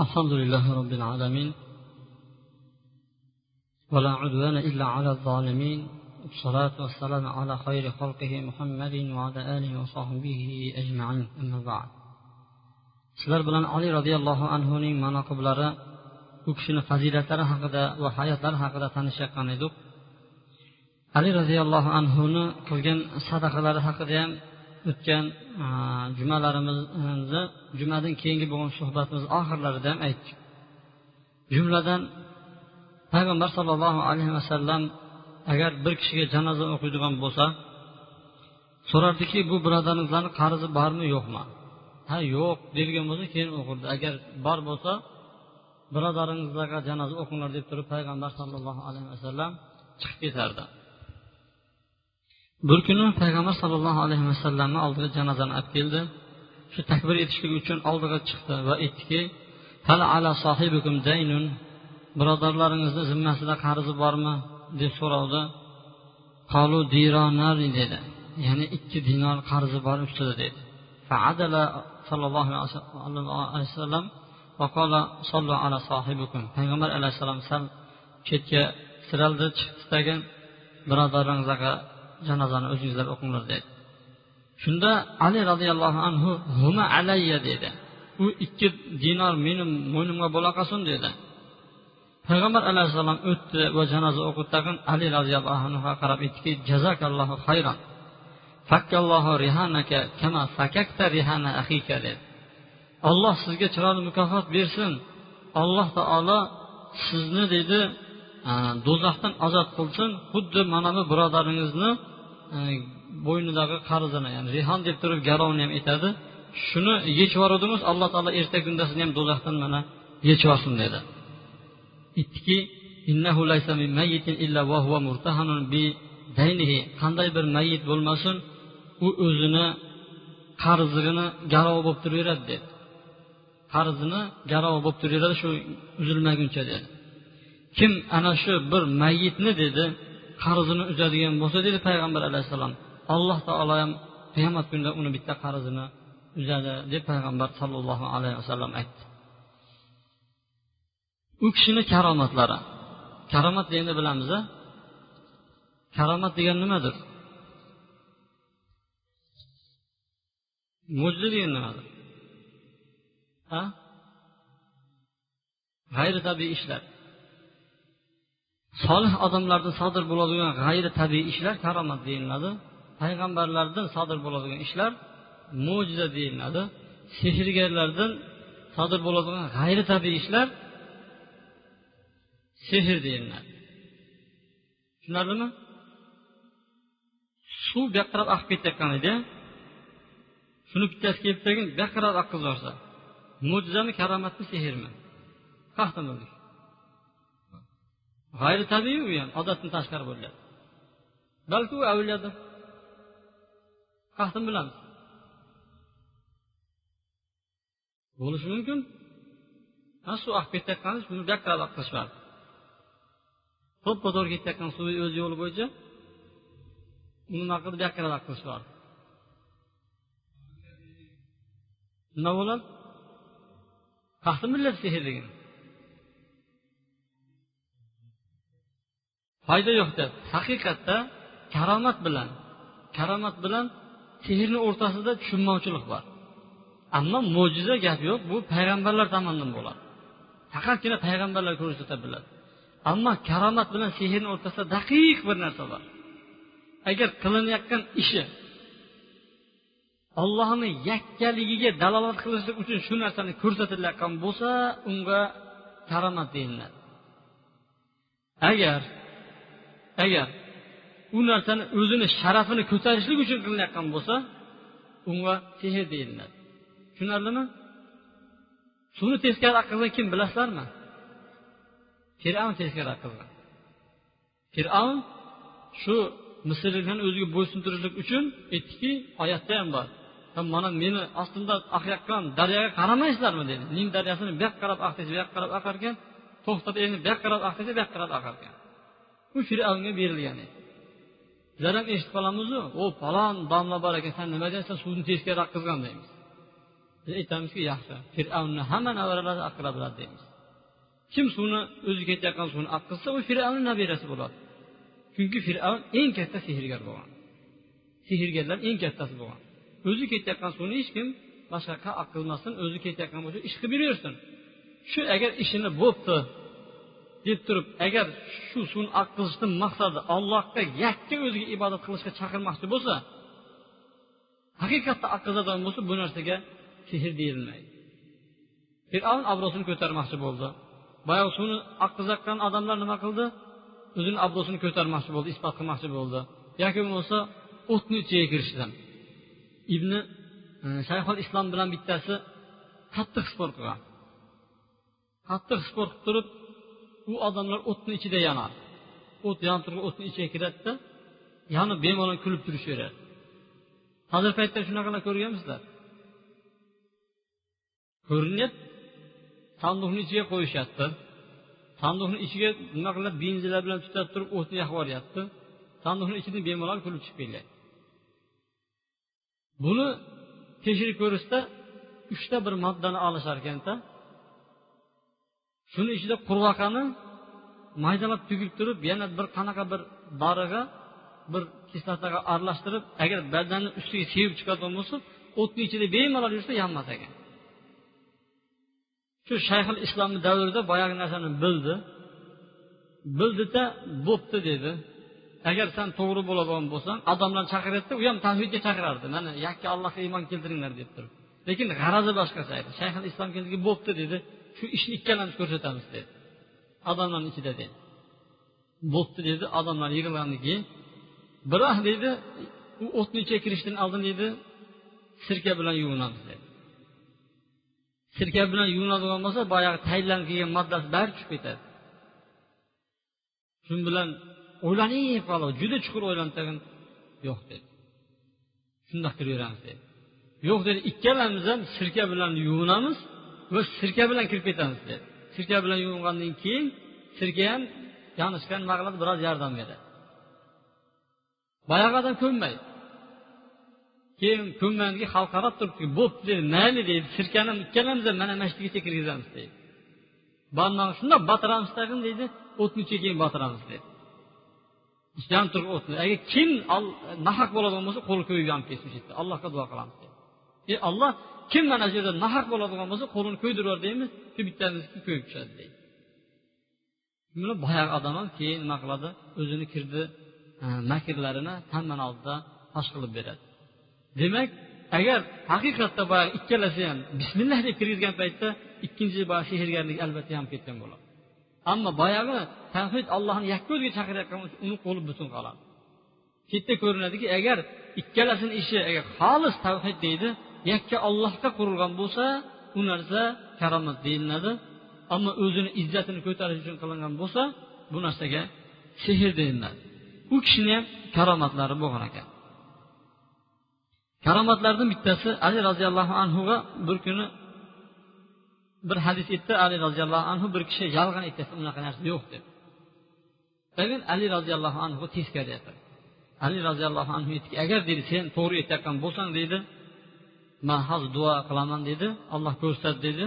الحمد لله رب العالمين ولا عدوان إلا على الظالمين الصلاة والسلام على خير خلقه محمد وعلى آله وصحبه أجمعين أما بعد. سلر بلان علي رضي الله عنه من مناقب وكشن فزيلة الحقدة وحياة الحقدة تنشق ندب علي رضي الله عنه كلجن صدق لرى حقدة o'tgan jumalarimizni jumadan keyingi bo'lgan suhbatimiz oxirlarida ham aytdik. Jumladan payg'ambar sollallohu alayhi vasallam agar bir kishiga janoza o'qiydigan bo'lsa so'rardiki bu birodarimizlarni qarzi bormi yo'qmi? Ha yo'q deydigan bo'lsa keyin o'qirdi. Agar bor bo'lsa birodaringizlarga janoza o'qinglar deb turib payg'ambar sollallohu alayhi vasallam chiqib ketardi. Bir kuni payg'ambar sollallohu alayhi vasallamni oldiga janozani olib keldi. Shu takbir etishlik uchun oldiga chiqdi va aytdiki hal ala sohibikum daynun? Birodarlaringizni zimmasida qarzi bormi? deb so'ravdi qolu dironar dedi. Ya'ni ikki dinor qarzi bor ustida dedi. Faadala sollallohu alayhi vasallam payg'ambar alayhissalom sal chetga tiraldi chiqdidagi birodarlaringizga janozani o'zingizlar o'qinglar dedi. Shunda ali roziyallohu anhu huma alayya dedi. U ikki dinor meni mo'ynimga bo'la qolsin dedi. Payg'ambar alayhissalom o'tdi va janoza o'qidi tag'in ali roziyallohu anhuga qarab aytdiki jazakallohu hayron fakkallohu rihanaka kama fakakta rihana axika dedi. Olloh sizga chiroyli mukofot bersin. Alloh taolo sizni dedi Э, do'zaxdan ozod qilsin xuddi mana bu birodaringizni e, bo'ynidagi qarzini ya'ni rihon deb turib garovni ham aytadi. Shuni yechib yuboruvdingiz alloh taolo ertaga kunda sizni ham do'zaxdan mana yechib yuborsin dedi. Aytdiki qanday bir mayit bo'lmasin u o'zini qarzini garov bo'lib turaveradi dedi. Qarzini garov bo'lib turaveradi shu uzilmaguncha dedi. Kim ana shu bir mayitni dedi qarzini uzadigan bo'lsa dedi payg'ambar alayhissalom alloh taolo ham qiyomat kunida uni bitta qarzini uzadi deb payg'ambar sollallohu alayhi vasallam aytdi. U kishini karomatlari. Karomat deganda bilamiz karomat degan nimadir? Mo'jiza degan nimadir? Ha? G'ayri tabiiy ishlar solih odamlardan sodir bo'ladigan g'ayri tabiiy ishlar karomat deyiladi. Payg'ambarlardan sodir bo'ladigan ishlar mo'jiza deyiladi. Sehrgarlardan sodir bo'ladigan g'ayri tabiiy ishlar sehr deyiladi. Tushunarlimi? Suv bu qarab oqib ketayotgan edi. Shuni bittasi kelib tagin bu qarab yuborsa mo'jizami karomatmi sehrmi? Qayerdan bildik g'ayri tabiiy u ham odatdan tashqari bo'lyapti balki u avliyodir. Qayerdan bilamiz. Bo'lishi mumkin. Mana suv oqib ketayotgan buni dakkalab qilishmadi. To'ppa to'g'ri ketayotgan suv o'z yo'li bo'yicha uni nima qildi bu yoqqa qilishmadi. Nima bo'ladi? Qayerdan biladi sehrligini foyda yo'q deb. Haqiqatda karomat bilan karomat bilan sehrni o'rtasida tushunmovchilik bor. Ammo mo'jiza gap yo'q bu payg'ambarlar tomonidan bo'ladi. Faqatgina payg'ambarlar ko'rsata biladi. Ammo karomat bilan sehrni o'rtasida daqiq bir narsa bor. Agar qilinayotgan ishi ollohni yakkaligiga dalolat qilishlik uchun shu narsani ko'rsatilayotgan bo'lsa unga karomat deyiladi. Agar agar u narsani o'zini sharafini ko'tarishlik uchun qilinayotgan bo'lsa unga sehr deyiladi. Tushunarlimi? Suvni teskari oqqizgan kim bilasizlarmi? Fir'avn teskari oqqizgan fir'avn shu misrliklarni o'ziga bo'ysuntirishlik uchun aytdiki oyatda ham bor. Mana meni ostimda oqayotgan daryoga qaramaysizlarmi dedi. Nin daryosini bu yoqqa qarab oqdesa bu yoqqa qarab oqar ekan to'xtatib endi bu yoqqa qarab oqdesa bu yoqqa qarab oqar ekan u fir'avnga berilgan edi bizlar ham eshitib qolamizu o falon domla bor ekan san nima deyapsan suvni teskari oqqizgan deymiz biz aytamizki yaxshi fir'avnni hamma nevaralari aqila biladi deymiz kim suvni o'zi ketayotgan suvni oqqizsa u fir'avnni nabirasi bo'ladi chunki fir'avn eng katta sehrgar bo'lgan sehrgarlar eng kattasi bo'lgan o'zi ketayotgan suvni hech kim? Boshqa yoqqa oqqizmasin o'zi ketayotgan bo'lsa ish qilib yuraversin shu agar ishini bo'pti deb turib agar shu suvni oqqizishdan maqsadi allohga yakka o'ziga ibodat qilishga chaqirmoqchi bo'lsa haqiqatda oqqizadigan bo'lsa bu narsaga sehr deyilmaydi. Fir'avn obro'sini ko'tarmoqchi bo'ldi. Boyagi suvni oqqizayotgan odamlar nima qildi? O'zini obro'sini ko'tarmoqchi bo'ldi isbot qilmoqchi bo'ldi. Yoki bo'lmasa o'tni ichiga kirishdan ibn e, shayxul islom bilan bittasi qattiq sport qilgan. Qattiq sport qilib turib u odamlar o'tni ichida yonadi o't yonib turgan o'tni ichiga kiradida yonib bemalol kulib turishaveradi. Hozirgi paytda shunaqalar ko'rganmisizlar? Ko'rinyapti sanduqni ichiga qo'yishyapti. Sanduqni ichiga nima qilib benzinlar bilan tutab turib o'tni yoqib yuboryapti sanduqni ichidan bemalol kulib chiqib kelyapti buni tekshirib ko'rishda uchta bir moddani olishar ekanda shuni ichida qurg'oqani maydalab tugib turib yana bir qanaqa bir dorig'a bir kislotaga aralashtirib agar badanni ustiga sevib chiqadigan bo'lsa o'tni ichida bemalol yursa yonmas ekan. Shu shayxul islomni davrida boyagi narsani bildi. Bildida bo'pti dedi. Agar sen to'g'ri bo'ladigan bo'lsang odamlarni chaqiryapti u ham tavhidga chaqirardi. Mana yakka allohga iymon keltiringlar deb turib. Lekin g'arazi boshqacha edi shayxul islom keldi bo'pti dedi. Shu ishni ikkalamiz ko'rsatamiz dedi. Odamlarni ichida dedi. Bo'pti dedi. Odamlar yig'ilgandan keyin biroq deydi u o'tni ichiga kirishdan oldin deydi sirka bilan yuvinamiz dedi. Sirka bilan yuvinadigan bo'lsa boyagi tayinlanib kelgan moddasi bari tushib ketadi. Shu bilan o'ylanib qoladi juda chuqur o'ylantirgan yo'q dedi. Shundoq kiraveramiz dedi. Yo'q dedi. Ikkalamiz ham sirka bilan yuvinamiz biz sirka bilan kirib ketamiz dedi. Sirka bilan yuvingandan keyin sirka ham yonishga nima qiladi biroz yordam beradi boyagi odam ko'nmaydi. Keyin ko'nmangi xalq qarab turibdi. Bo'pti dedi mayli deydi sirkani ikkalamiz ham mana mana shu yergacha kirgizamiz deydi barmog'i shundoq botiramiz tag'in deydi o'tni ichiga keyin botiramiz deydi yonib turib o'tni. Agar kim nahaq bo'ladigan bo'lsa qo'li ko'yib yonib ketsin shu yerda allohga duo qilamiz deydi e olloh kim mana shu yerda nahaq bo'ladigan bo'lsa qo'lini ko'ydirib yubor deymiz shu bittamizniki ko'yib tushadi deydi. Buni boyagi odam ham keyin nima qiladi? O'zini kirdi e, makrlarini hammani oldida fosh qilib beradi. Demak agar haqiqatda boyagi ikkalasi ham bismillah deb kirgizgan paytda ikkinchi boya sehrgarlik albatta yonib ketgan bo'ladi. Ammo boyagi tavhid allohni yakka o'ziga chaqirayotgan uni qo'li butun qoladi. Chetda ko'rinadiki agar ikkalasini ishi agar xolis tavhid deydi yakka ollohga qurilgan bo'lsa u narsa karomat deyiladi. Ammo o'zini izzatini ko'tarish uchun qilingan bo'lsa bu narsaga sehr deyiladi. U kishini ham karomatlari bo'lgan ekan. Karomatlardan bittasi ali roziyallohu anhuga bir kuni bir hadis aytdi. Ali roziyallohu anhu bir kishi yolg'on aytyapti unaqa narsa yo'q deb lekin ali roziyallohu anhu teskari aytdi. Ali roziyallohu anhu aytdiki agar deydi sen to'g'ri aytayotgan bo'lsang deydi. Man hozir duo qilaman dedi alloh ko'rsatdi dedi.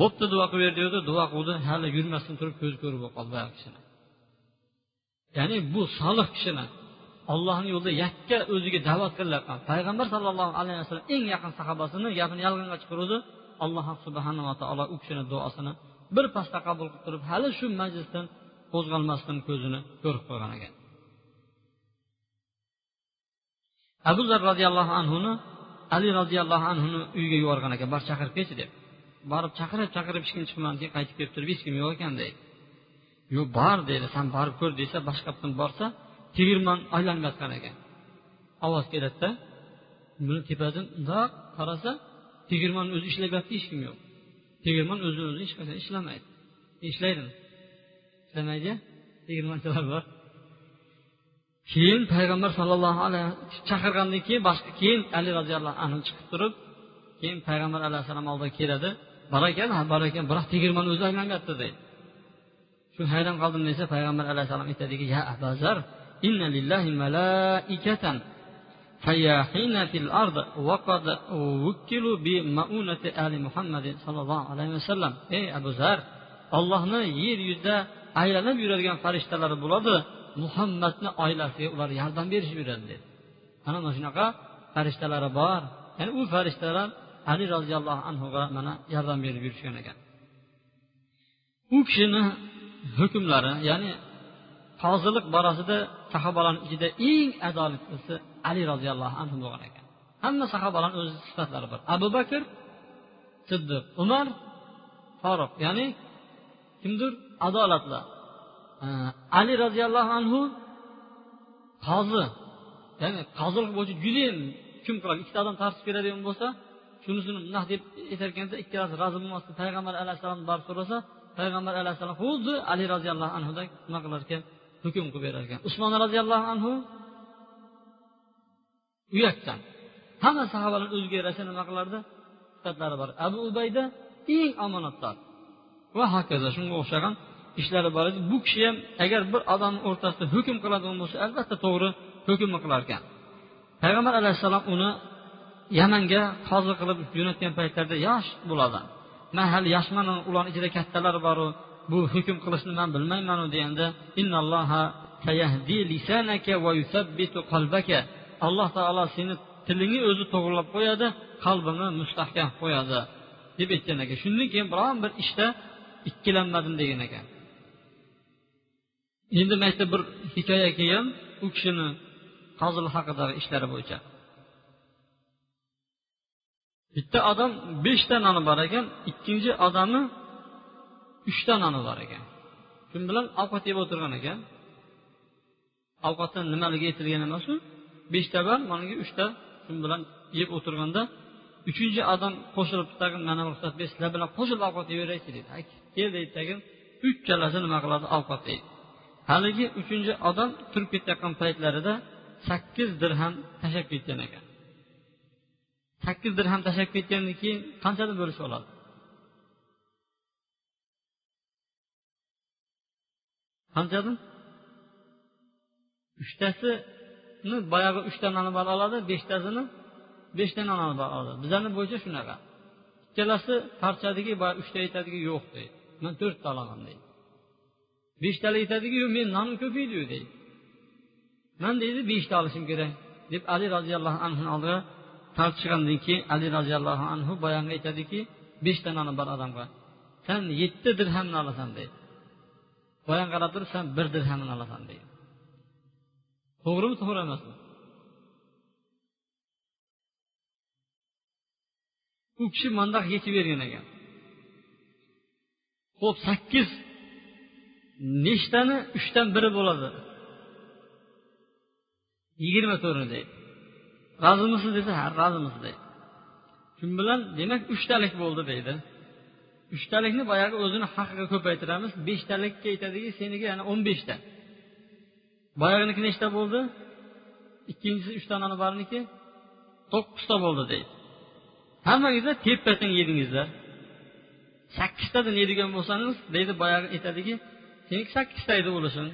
Bo'pti duo qilib ber dedi. Duo qildi hali yurmasdan turib ko'zi ko'rib qoldi boyagi kishini ya'ni bu solih kishini ollohni yo'lida yakka o'ziga da'vat qilayotgan payg'ambar sallallohu alayhi vasallam eng yaqin sahobasini gapini yolg'onga chiqaruvdi. Alloh subhanava taolo u kishini duosini bir pasda qabul qilib turib hali shu majlisdan qo'zg'almasdan ko'zini ko'rib qo'ygan ekan. Abu zar roziyallohu anhuni ali roziyallohu anhuni uyiga yuborgan ekan bor chaqirib kelchi deb. Borib chaqirib chaqirib hech kim chiqmadi keyin qaytib kelib turib hech kim yo'q ekan deydi. Yo'q bor deydi san borib ko'r desa boshqa yoqdan borsa tegirmon aylanayotgan ekan. Ovoz keladida buni tepasidan undoq qarasa tegirmon o'zi ishlayapti hech kim yo'q tegirmon o'zini o'zi hech qachon ishlamaydi. Ishlaydimi ishlamaydi tegirmonchilar bor. keyin payg'ambar sallallohu alayhi chaqirgandan keyin boshqa keyin ali roziyallohu anhu chiqib turib keyin payg'ambar alayhissalom oldiga keladi bor ekan ha bor ekan biroq tegirmon o'zi aylanyapti deydi shu hayron qoldim desa payg'ambar alayhissalom aytadiki ya abazar inna lillahi malaikatan فياحين في الأرض وقد وكلوا بمؤونة آل محمد صلى الله عليه وسلم ey abu zar ollohni yer yuzida aylanib yuradigan farishtalari bo'ladi Muhammadni oilasiga ular yordam berishib yuradi dedi. Ana mana shunaqa farishtalari bor. Ya'ni u farishtalar ali roziyallohu anhuga mana yordam berib yurishgan ekan. U kishini hukmlari ya'ni qozilik borasida sahobalarni ichida eng adolatlisi ali roziyallohu anhu bo'lgan ekan. Hamma sahobalarni o'z sifatlari bor. Abu bakr siddiq umar foruq ya'ni kimdir adolatli. Ali roziyallohu anhu qozi ya'ni qozilik bo'yicha judayam hukm qiladi. Ikkita odam tartib beradigan bo'lsa shunisini bundoq deb aytarkanda ikkalasi rozi bo'lmasdan payg'ambar alayhissalomni borib so'rasa payg'ambar alayhissalom xuddi ali roziyallohu anhudek nima qilar ekan hukm qilib berar ekan usmon roziyallohu anhu uyatdan hamma sahobalar o'ziga yarasha nima qilardi? Sifatlari bor. Abu ubayda eng omonatdor va hokazo. Shunga o'xshagan ishlari bor edi bu kishi ham agar bir odamni o'rtasida hukm qiladigan bo'lsa albatta to'g'ri hukm qilar ekan payg'ambar alayhissalom uni yamanga qozi qilib jo'natgan paytlarida yosh bo'ladi. Man hali yoshmanu ularni ichida kattalar boru bu hukm qilishni man bilmaymanu deganda alloh taolo seni tilingni o'zi to'g'irlab qo'yadi qalbini mustahkam qo'yadi deb aytgan ekan. Shundan keyin biron bir ishda ikkilanmadim degan ekan. Endi mayda bir hikoya kelgan. U kishini qozil haqidagi ishlari bo'yicha. Bitta odam beshta noni bor ekan ikkinchi odamni uchta noni bor ekan. Shu bilan? Ovqat yeb o'tirgan ekan. Ovqatdan nimaligi aytilgan emas u? Beshta bor managi uchta. Shu bilan yeb o'tirganda uchinchi odam qo'shilib tag'in mana ruxsat ber sizlar bilan qo'shilib ovqat yeyaveraychi deydi. Kel deydi tagin. Uchalasi nima qiladi? Ovqat deydi haligi uchinchi odam turib ketayotgan paytlarida sakkiz dirham tashlab ketgan ekan. Sakkiz dirham tashlab ketgandan keyin qanchani bo'lishib oladi? Qanchadan uchtasini boyagi uchta noni bor oladi beshtasini beshta non olib oladi. Bizani bo'yicha shunaqa. Ikkalasi parchadagi boya uchta aytadiki yo'q deydi. Man to'rtta olaman deydi. Beshtalik aytadiki yo'q meni nonim ko'paydiyu deydi man deydi beshta olishim kerak deb ali roziyallohu anhuni oldiga tortishgandan keyin ali roziyallohu anhu boyagi aytadiki beshta noni bor odamga san yetti dirhamni olasan deydi boyan qarab turib san bir dirhamini olasan deydi to'g'rimi to'g'ri emasmi u kishi mandoq yechib bergan ekan ho'p sakkiz nechtani uchdan biri bo'ladi. Yigirma to'rtni deydi. Rozimisiz desa ha rozimiz deydi. Shu bilan? Demak uchtalik bo'ldi deydi. Uchtalikni boyagi o'zini haqqiga ko'paytiramiz. Beshtalikka aytadiki seniki yana o'n beshta. Boyaginiki nechta bo'ldi? Ikkinchisi uchta noni borniki to'qqizta bo'ldi deydi. Hammangizlar teppa teng yedingizlar. Sakkiztadan yeydigan bo'lsangiz deydi boyagi aytadiki seniki sakkizta edi o'lishing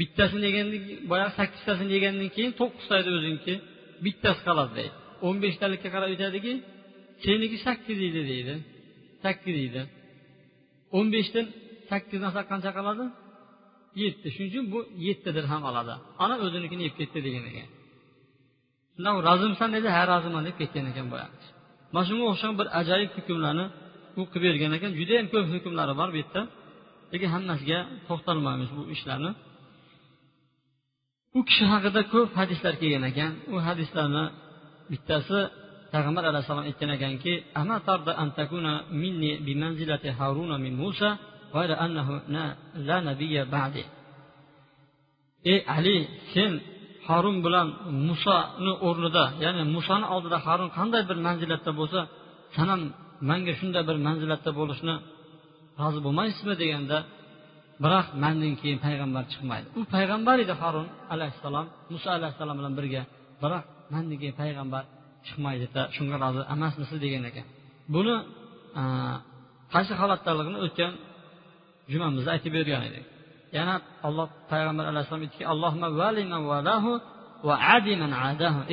bittasini yegandan boyagi sakkiztasini yegandan keyin to'qqizta edi o'zingniki bittasi qoladi deydi. o'n beshtalikka qarab aytadiki seniki sakkiz edi deydi. Sakkiz edi o'n beshdan sakkizdan olsak qancha qoladi yetti. Shuning uchun bu yetti dirham oladi ana o'zinikini yeb ketdi degan ekan. Shunda rozimisan dedi ha roziman deb ketgan ekan boyagi. Mana shunga o'xshagan bir ajoyib hukmlarni u qilib bergan ekan. Judayam ko'p hukmlari bor bu yerda. Lekin hammasiga to'xtalmaymiz bu ishlarni. U kishi haqida ko'p hadislar kelgan ekan. U hadislarni bittasi payg'ambar alayhissalom aytgan ekanki ey ali sen harun bilan musoni o'rnida ya'ni musoni oldida harun qanday bir manzilatda bo'lsa san ham manga shunday bir manzilatda bo'lishni rozi bo'lmaysizmi deganda biroq mandan keyin payg'ambar chiqmaydi. U payg'ambar edi harun alayhissalom muso alayhissalom bilan birga biroq mandan keyin payg'ambar chiqmaydida shunga rozi emasmisiz degan ekan. Buni qaysi holatdaligini o'tgan jumamizda aytib bergan edik. Yana alloh payg'ambar alayhissalom aytdiki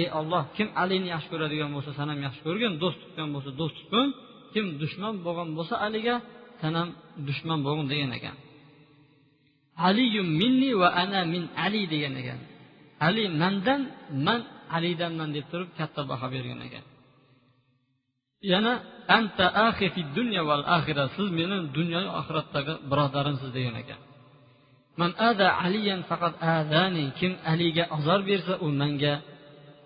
ey olloh kim alini yaxshi ko'radigan bo'lsa san ham yaxshi ko'rgin do'st tutgan bo'lsa do'st tutgin kim dushman bo'lgan bo'lsa aliga sen ham dushman bo'lgin degan ekan. Aliyum minni va ana min ali degan ekan. Ali mandan man alidanman deb turib katta baho bergan ekan. Yana anta axi fi dunya val axira siz meni dunyo oxiratdagi birodarimsiz degan ekan. Man ada aliyan faqat adani kim aliga ozor bersa u menga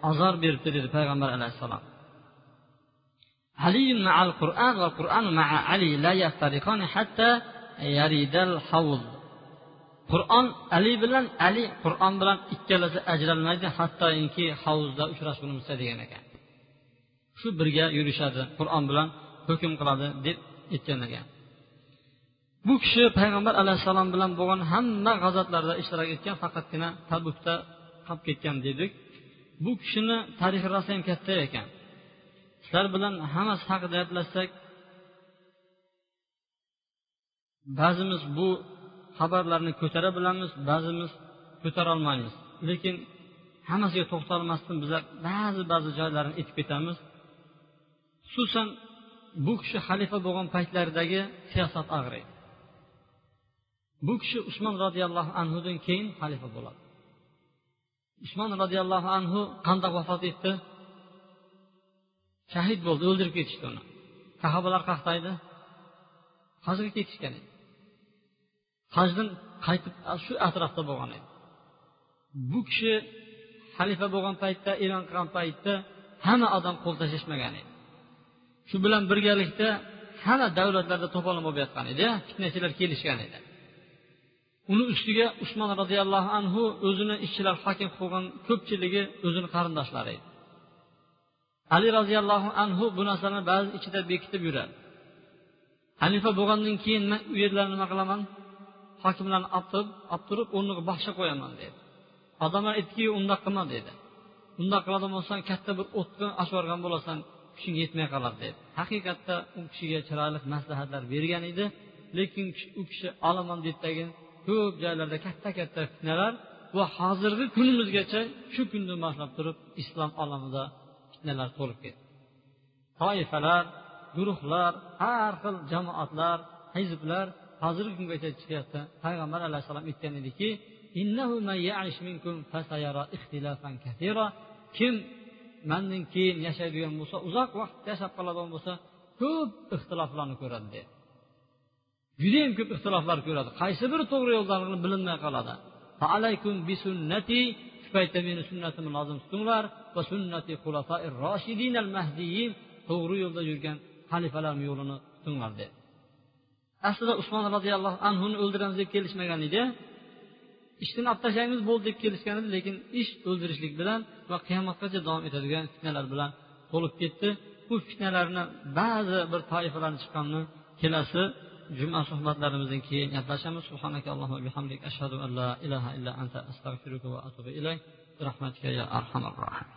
ozor beribdi dedi payg'ambar alayhissalom. علي مع القرآن والقرآن مع علي لا يفترقان حتى يريد الحوض qur'on ali bilan ali qur'on bilan ikkalasi ajralmaydi hattoki hovuzda uchrashgunimizda degan ekan shu birga yurishadi qur'on bilan hukm qiladi deb aytgan ekan bu kishi payg'ambar alayhissalom bilan bo'lgan hamma g'azotlarda ishtirok etgan faqatgina tabukda qolib ketgan dedik bu kishini tarixi rosa ham katta ekan Shular bilan hammasi haqida gaplashsak ba'zimiz bu xabarlarni ko'tara bilamiz ba'zimiz ko'tarolmaymiz lekin hammasiga to'xtalmasdan bizlar ba'zi ba'zi joylarni aytib ketamiz. Xususan bu kishi xalifa bo'lgan paytlaridagi siyosat og'riydi. Bu kishi usmon roziyallohu anhudan keyin xalifa bo'ladi. Usmon roziyallohu anhu qandoq vafot etdi? Shahid bo'ldi o'ldirib ketishdi uni. Sahobalar qayerda hajga ketishgan edi. Hajdan qaytib shu atrofda bo'lgan edi. Bu kishi xalifa bo'lgan paytda e'lon qilgan paytda hamma odam qo'l tashlashmagan edi. Shu bilan birgalikda hamma davlatlarda to'polon bo'lib yotgan edi fitnachilar kelishgan edi. Uni ustiga usmon roziyallohu anhu o'zini ishchilar hokim qilgan ko'pchiligi o'zini qarindoshlari edi. Ali roziyallohu anhu bu narsani ba'zi ichida bekitib yuradi. Halifa bo'lgandan keyin man u yerlarni nima qilaman? Hokimlarni olib turib olib turib o'rniga boshqa qo'yaman dedi. Odamlar aytdiki undoq qilma dedi. Undoq qiladigan bo'lsang katta bir o'tni ochib yuborgan bo'lasan kuching yetmay qoladi dedi. Haqiqatda u kishiga chiroyli maslahatlar bergan edi lekin u kishi olaman deydidagi ko'p joylarda katta katta fitnalar va hozirgi kunimizgacha shu kundan boshlab turib islom olamida fitnalar to'lib ketdi. Toifalar guruhlar har xil jamoatlar hizblar hozirgi kungacha chiqyapti payg'ambar alayhissalom aytgan ediki kim mandan keyin yashaydigan bo'lsa uzoq vaqt yashab qoladigan bo'lsa ko'p ixtiloflarni ko'radi deydi judayam ko'p ixtiloflar ko'radi. Qaysi biri to'g'ri yo'ldaligini bilinmay qoladi? Shu paytda meni sunnatimni lozim tutinglar va sunnati roshidin al mahdiyin to'g'ri yo'lda yurgan xalifalarni yo'lini tutinglar dedi. Aslida usmon roziyallohu anhuni o'ldiramiz deb kelishmagan edi. Ishdan olib tashlaymiz bo'ldi deb kelishgan edi lekin ish o'ldirishlik bilan va qiyomatgacha davom etadigan fitnalar bilan to'lib ketdi. Bu fitnalarni ba'zi bir toifalarni chiqqanini kelasi juma suhbatlarimizdan keyin gaplashamiz subhanaka allohumma bihamdik ashhadu an la ilaha illa anta astag'firuka va atubu ilayk برحمتك يا ارحم الراحمين